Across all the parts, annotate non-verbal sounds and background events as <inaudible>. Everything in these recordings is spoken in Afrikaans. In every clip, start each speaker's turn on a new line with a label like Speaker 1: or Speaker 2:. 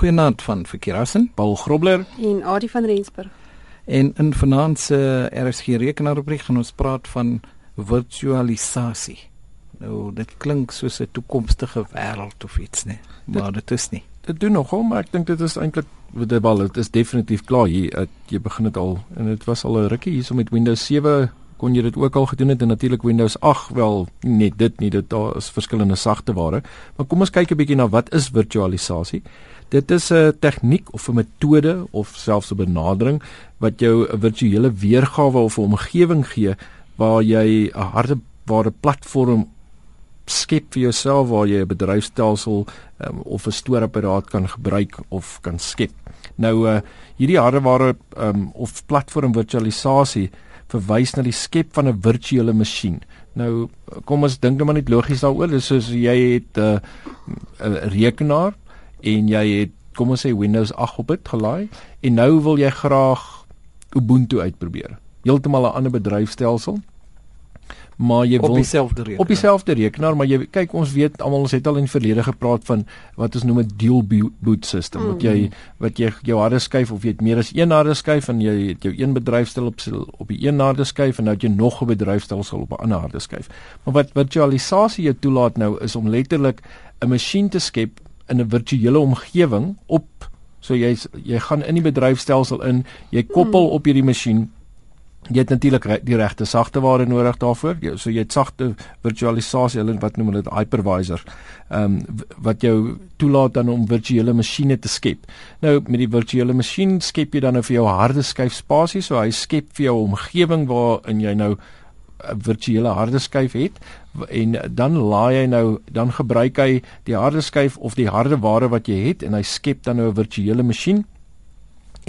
Speaker 1: Goeienaand van Verkeerassen, Paul Grobler
Speaker 2: en Adie van Rensburg.
Speaker 1: En in vanaand se RSG rekenaaroprig gaan ons praat van virtualisasie. Nou dit klink soos 'n toekomstige wêreld of iets, né? Maar dit is nie.
Speaker 3: Dit doen nogal, maar ek dink dit is eintlik dit wel dit is definitief klaar hier. Jy begin dit al en dit was al 'n rukkie hier so met Windows 7 kon jy dit ook al gedoen het en natuurlik Windows 8 wel net dit nie dit daar is verskillende sagteware maar kom ons kyk 'n bietjie na wat is virtualisasie dit is 'n tegniek of 'n metode of selfs 'n benadering wat jou 'n virtuele weergawe of 'n omgewing gee waar jy 'n hardeware platform skep vir jouself waar jy 'n bedryfstelsel um, of 'n stoorapparaat kan gebruik of kan skep nou uh, hierdie hardeware um, of platform virtualisasie verwys na die skep van 'n virtuele masjien. Nou kom ons dink net maar net logies daaroor. Dis soos jy het 'n uh, rekenaar en jy het kom ons sê Windows 8 op dit gelaai en nou wil jy graag Ubuntu uitprobeer. Heeltemal 'n ander bedryfstelsel maar jy wil
Speaker 1: op dieselfde rekenaar.
Speaker 3: Op dieselfde rekenaar, maar jy kyk ons weet almal ons het al in die verlede gepraat van wat ons noem 'n dual boot system. Mm. Wat jy mm. wat jy jou harde skyf of jy het meer as een harde skyf en jy het jou een bedryfstel op op die een harde skyf en nou het jy nog 'n bedryfstelsel op 'n ander harde skyf. Maar wat virtualisasie jou toelaat nou is om letterlik 'n masjien te skep in 'n virtuele omgewing op so jy jy gaan in die bedryfstelsel in, jy koppel mm. op hierdie masjien jy het natuurlik die regte sagteware nodig daarvoor. So jy het sagte virtualisasie, hulle wat noem hulle hypervisor. Ehm um, wat jou toelaat dan om virtuele masjiene te skep. Nou met die virtuele masjien skep jy dan nou vir jou harde skyf spasie, so hy skep vir jou 'n omgewing waarin jy nou virtuele harde skyf het en dan laai hy nou dan gebruik hy die harde skyf of die harde ware wat jy het en hy skep dan nou 'n virtuele masjien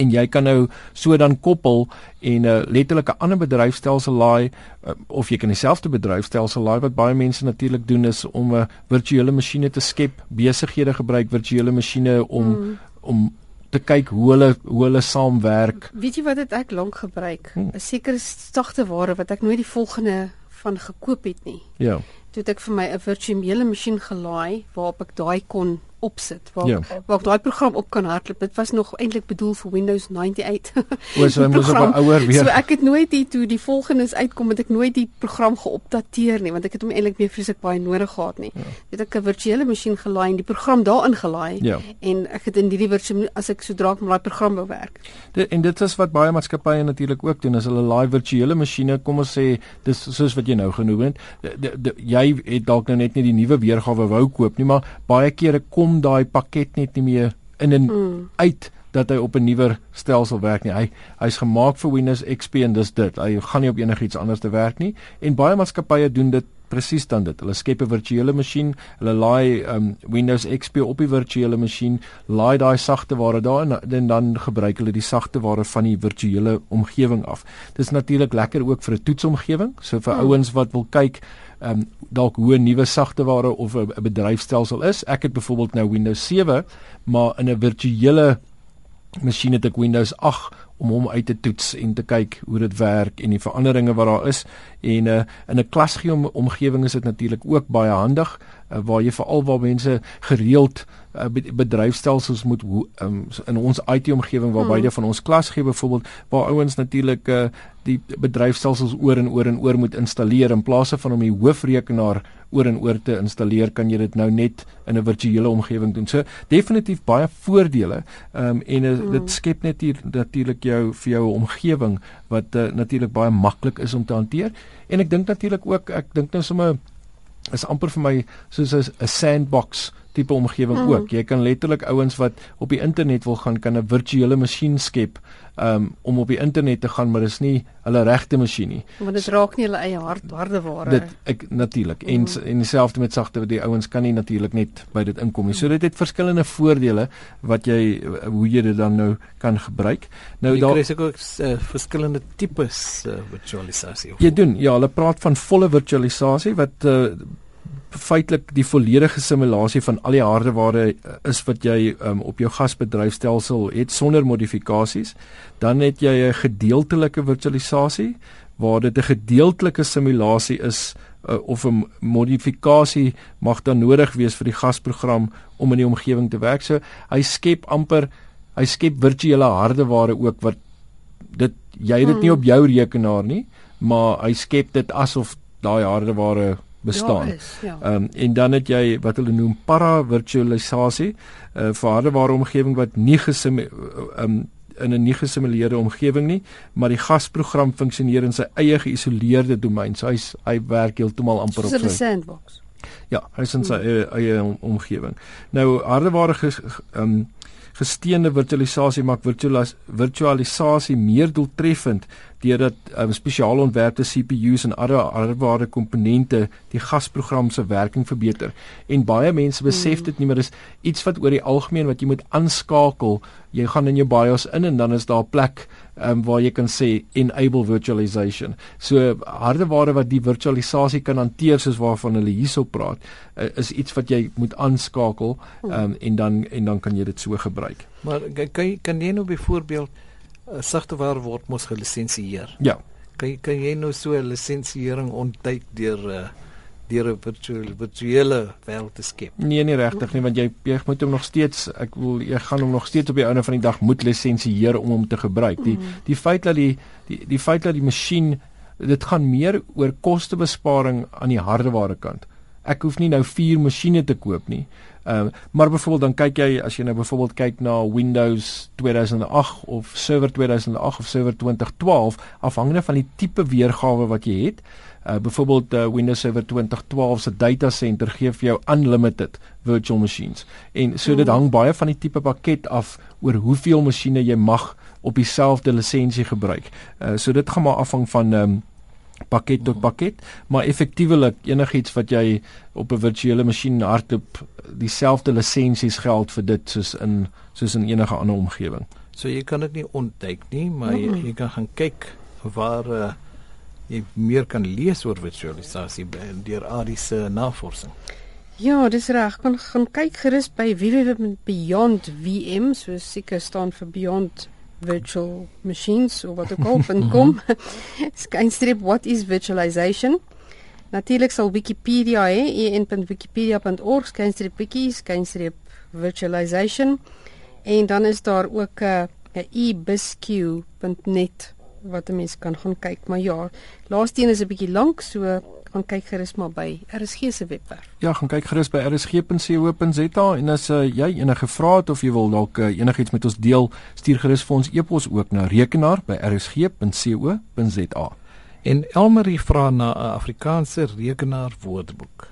Speaker 3: en jy kan nou so dan koppel en 'n uh, letterlike ander bedryfstelsel laai uh, of jy kan dieselfde bedryfstelsel laai wat baie mense natuurlik doen is om 'n uh, virtuele masjiene te skep, besighede gebruik virtuele masjiene om mm. om te kyk hoe hulle hoe hulle saamwerk.
Speaker 2: Weet jy wat dit ek lank gebruik? 'n hmm. Sekere sagte ware wat ek nooit die volgende van gekoop het nie.
Speaker 3: Ja.
Speaker 2: Toe het ek vir my 'n virtuele masjien gelaai waarop ek daai kon opsit waar ja. waar daai program op kan hardloop. Dit was nog eintlik bedoel vir Windows 98. <laughs>
Speaker 3: O, so hy moes op ouer weer.
Speaker 2: So ek het nooit die toe die volgendes uitkom het ek nooit die program geopdateer nie want ek het hom eintlik meer vreeslik baie nodig gehad nie. Ja. Het ek 'n virtuele masjien gelaai en die program daarin gelaai
Speaker 3: ja.
Speaker 2: en ek het in hierdie virtuele as ek sodra ek met daai program wou werk.
Speaker 3: Dit en dit is wat baie maatskappye natuurlik ook doen as hulle live virtuele masjiene kom ons sê dis soos wat jy nou genoem het. Jy het dalk nou net nie die nuwe weergawe wou koop nie, maar baie kere kom kom daai pakket net nie meer in en mm. uit dat hy op 'n nuwer stelsel werk nie. Hy hy's gemaak vir Windows XP en dis dit. Hy gaan nie op enigiets anders te werk nie. En baie maatskappye doen dit presies dan dit. Hulle skep 'n virtuele masjien, hulle laai um, Windows XP op die virtuele masjien, laai daai sagteware daar en, dan gebruik hulle die sagteware van die virtuele omgewing af. Dis natuurlik lekker ook vir 'n toetsomgewing. So vir mm. ouens wat wil kyk ehm um, dalk hoe 'n nuwe sagteware of 'n bedryfstelsel is. Ek het byvoorbeeld nou Windows 7, maar in 'n virtuele masjien het ek Windows 8 om hom uit te toets en te kyk hoe dit werk en die veranderinge wat daar is en uh, in 'n klasgee omgewing is dit natuurlik ook baie handig uh, waar jy veral waar mense gereeld uh, bedryfstelsels moet um, in ons IT omgewing waar hmm. baie van ons klas gee byvoorbeeld waar ouens natuurlik uh, die bedryfstelsels oor en oor en oor moet installeer in plaas van om die hoofrekenaar oor en oor te installeer kan jy dit nou net in 'n virtuele omgewing doen. So definitief baie voordele. Um, en uh, dit skep net hier natuurlik jou vir jou omgewing wat uh, natuurlik baie maklik is om te hanteer. En ek dink natuurlik ook ek dink nou sommer is amper vir my soos 'n sandbox tipe omgewing mm. ook. Jy kan letterlik ouens wat op die internet wil gaan kan 'n virtuele masjien skep um, om op die internet te gaan, maar dis nie hulle regte masjien nie.
Speaker 2: Want dit raak nie hulle eie hart hardeware.
Speaker 3: Dit ek natuurlik. Mm. En en dieselfde met sagte die ouens kan nie natuurlik net by dit inkom nie. So dit het verskillende voordele wat jy hoe jy dit dan nou kan gebruik. Nou
Speaker 1: daar is ook uh, verskillende tipes uh, virtualisasie.
Speaker 3: Jy doen ja, hulle praat van volle virtualisasie wat uh, feitelik die volledige simulasie van al die hardeware eh, is wat jy um, op jou gasbedryfstelsel het sonder modifikasies. Dan het jy 'n gedeeltelike virtualisasie waar dit 'n gedeeltelike simulasie is uh, of 'n modifikasie mag dan nodig wees vir die gasprogram om in die omgewing te werk. So hy skep amper hy skep virtuele hardeware ook wat dit jy het dit nie hmm. op jou rekenaar nie, maar hy skep dit asof daai hardeware bestaan. Ja, ehm ja, um, en dan het jy wat hulle noem para-virtualisasie, 'n uh, eh, hardeware omgewing wat nie gesim um, in 'n nie gesimuleerde omgewing nie, maar die gasprogram funksioneer in sy eie geïsoleerde domein. So hy's hy werk heeltemal amper
Speaker 2: op
Speaker 3: sy
Speaker 2: sandbox.
Speaker 3: Ja, hy's in sy hmm. eie, eie omgewing. Nou hardeware ehm um, gesteende virtualisasie maak virtualis virtualisasie meer doeltreffend deurdat um, spesiaal ontwerpte CPU's en ander hardware komponente die gasprogram se werking verbeter. En baie mense besef hmm. dit nie, maar dis iets wat oor die algemeen wat jy moet aanskakel. Jy gaan in jou BIOS in en dan is daar 'n plek um, waar jy kan sê enable virtualization. So hardeware wat die virtualisasie kan hanteer soos waarvan hulle hierso praat, uh, is iets wat jy moet aanskakel um, en dan en dan kan jy dit so gebruik.
Speaker 1: Maar kan kan jy nou byvoorbeeld sagteware word mos gelisensieer.
Speaker 3: Ja.
Speaker 1: Kan kan jy nou so 'n lisensiering ontduik deur uh, deur 'n virtuele virtuele wêreld te skep?
Speaker 3: Nee, nie regtig nie, want jy jy moet hom nog steeds ek wil jy gaan hom nog steeds op die einde van die dag moet lisensieer om hom te gebruik. Die mm. die feit dat die die die feit dat die masjien dit gaan meer oor kostebesparing aan die hardeware kant. Ek hoef nie nou 4 masjiene te koop nie. Ehm uh, maar byvoorbeeld dan kyk jy as jy nou byvoorbeeld kyk na Windows 2008 of Server 2008 of Server 2012 afhangende van die tipe weergawe wat jy het. Uh byvoorbeeld uh, Windows Server 2012 se data center gee vir jou unlimited virtual machines. En so dit hang baie van die tipe pakket af oor hoeveel masjiene jy mag op dieselfde lisensie gebruik. Uh so dit gaan maar afhang van ehm um, pakket tot pakket, maar effektiewelik enigiets wat jy op 'n virtuele masjien hardloop, dieselfde lisensies geld vir dit soos in soos in enige ander omgewing.
Speaker 1: So jy kan dit nie ontdek nie, maar jy, jy kan gaan kyk waar uh, jy meer kan lees oor virtualisasie deur Adi se navorsing.
Speaker 2: Ja, dis reg. Kan gaan kyk gerus by www.beyondvm, so seker staan vir Beyond virtual machines of wat ook al <laughs> kom. <laughs> Skynstreep what is virtualization? Natuurlik sal Wikipedia hê en.wikipedia.org skynstreep wiki skynstreep virtualization en dan is daar ook 'n uh, ebisq.net wat 'n mens kan gaan kyk. Maar ja, laaste een is 'n bietjie lank, so gaan kyk gerus maar by RSG se webwerf.
Speaker 3: Ja, gaan kyk gerus by rsg.co.za en as uh, jy enige vrae het of jy wil dalk uh, enigiets met ons deel, stuur gerus vir ons e-pos ook na rekenaar@rsg.co.za.
Speaker 1: En Elmarie vra na 'n Afrikaanse rekenaar woordeboek.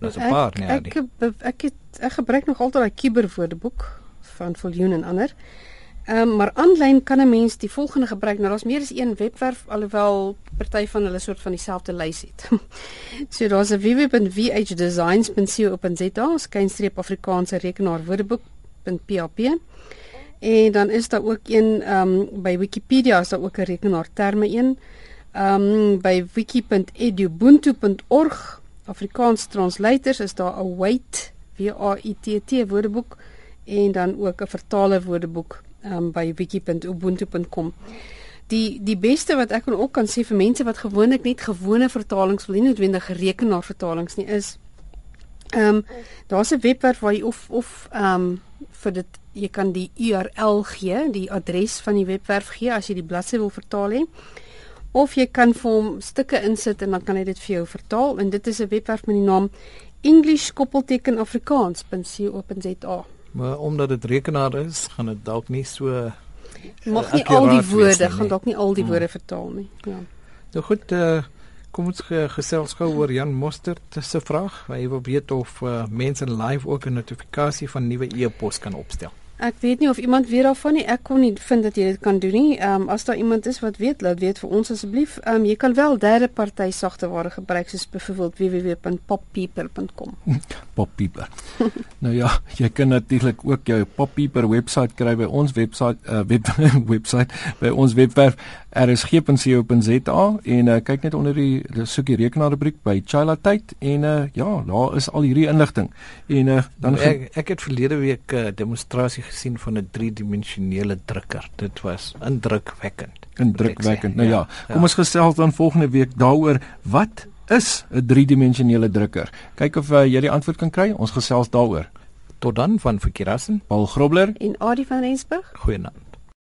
Speaker 1: Dis 'n paar, nee.
Speaker 2: Ek ek, ek het ek gebruik nog altyd daai Kiber woordeboek van Voljoen en ander. Ehm um, maar aanlyn kan 'n mens die volgende gebruik. Nou daar's meer as een webwerf alhoewel party van hulle soort van dieselfde lys het. <laughs> so daar's 'n www.vhdesigns.co.za, skynstreep Afrikaanse rekenaar woordeboek.php. En dan is daar ook een ehm um, by Wikipedia is daar ook 'n rekenaar terme een. Ehm um, by wiki.edubuntu.org Afrikaans translators is daar 'n wait W A I T T woordeboek en dan ook 'n vertaler woordeboek um, by wiki.ubuntu.com. Die die beste wat ek ook kan sê vir mense wat gewoonlik net gewone vertalings wil, nie noodwendig rekenaarvertalings nie, is ehm um, daar's 'n webwerf waar jy of of ehm um, vir dit jy kan die URL gee, die adres van die webwerf gee as jy die bladsy wil vertaal hê. Of jy kan vir hom stukke insit en dan kan hy dit vir jou vertaal en dit is 'n webwerf met die naam englishkoppeltekenafrikaans.co.za.
Speaker 1: Maar omdat dit rekenaar is, gaan dit dalk nie so
Speaker 2: mag nie al die woorde gaan dalk nie al die woorde hmm. vertaal nie. Ja.
Speaker 1: Nou goed, uh, kom ons ge gesels gou oor Jan Mostert se vraag. Hy wil weet of uh, mense live ook 'n notifikasie van nuwe e-pos kan opstel.
Speaker 2: Ek weet nie of iemand weet daarvan nie. Ek kon nie vind dat jy dit kan doen nie. Ehm um, as daar iemand is wat weet, laat weet vir ons asseblief. Ehm um, jy kan wel derde party sagteware gebruik soos byvoorbeeld www.poppeople.com. <laughs>
Speaker 3: Poppeople. nou ja, jy kan natuurlik ook jou Poppeople webwerf kry by ons webwerf uh, web <laughs> webwerf by ons webwerf rsg.co.za en uh, kyk net onder die soek die rekenaarrubriek by Chila tyd en uh, ja, daar is al hierdie inligting. En uh, dan
Speaker 1: nou, ek, ek het verlede week 'n uh, demonstrasie gesien van 'n driedimensionele drukker. Dit was indrukwekkend.
Speaker 3: Indrukwekkend. Nou ja, ja, kom ja. ons gesels dan volgende week daaroor wat is 'n driedimensionele drukker. Kyk of uh, jy die antwoord kan kry. Ons gesels daaroor.
Speaker 1: Tot dan van Verkerassen.
Speaker 3: Paul Grobler
Speaker 2: En Adie van Rensburg?
Speaker 1: Goeienaand.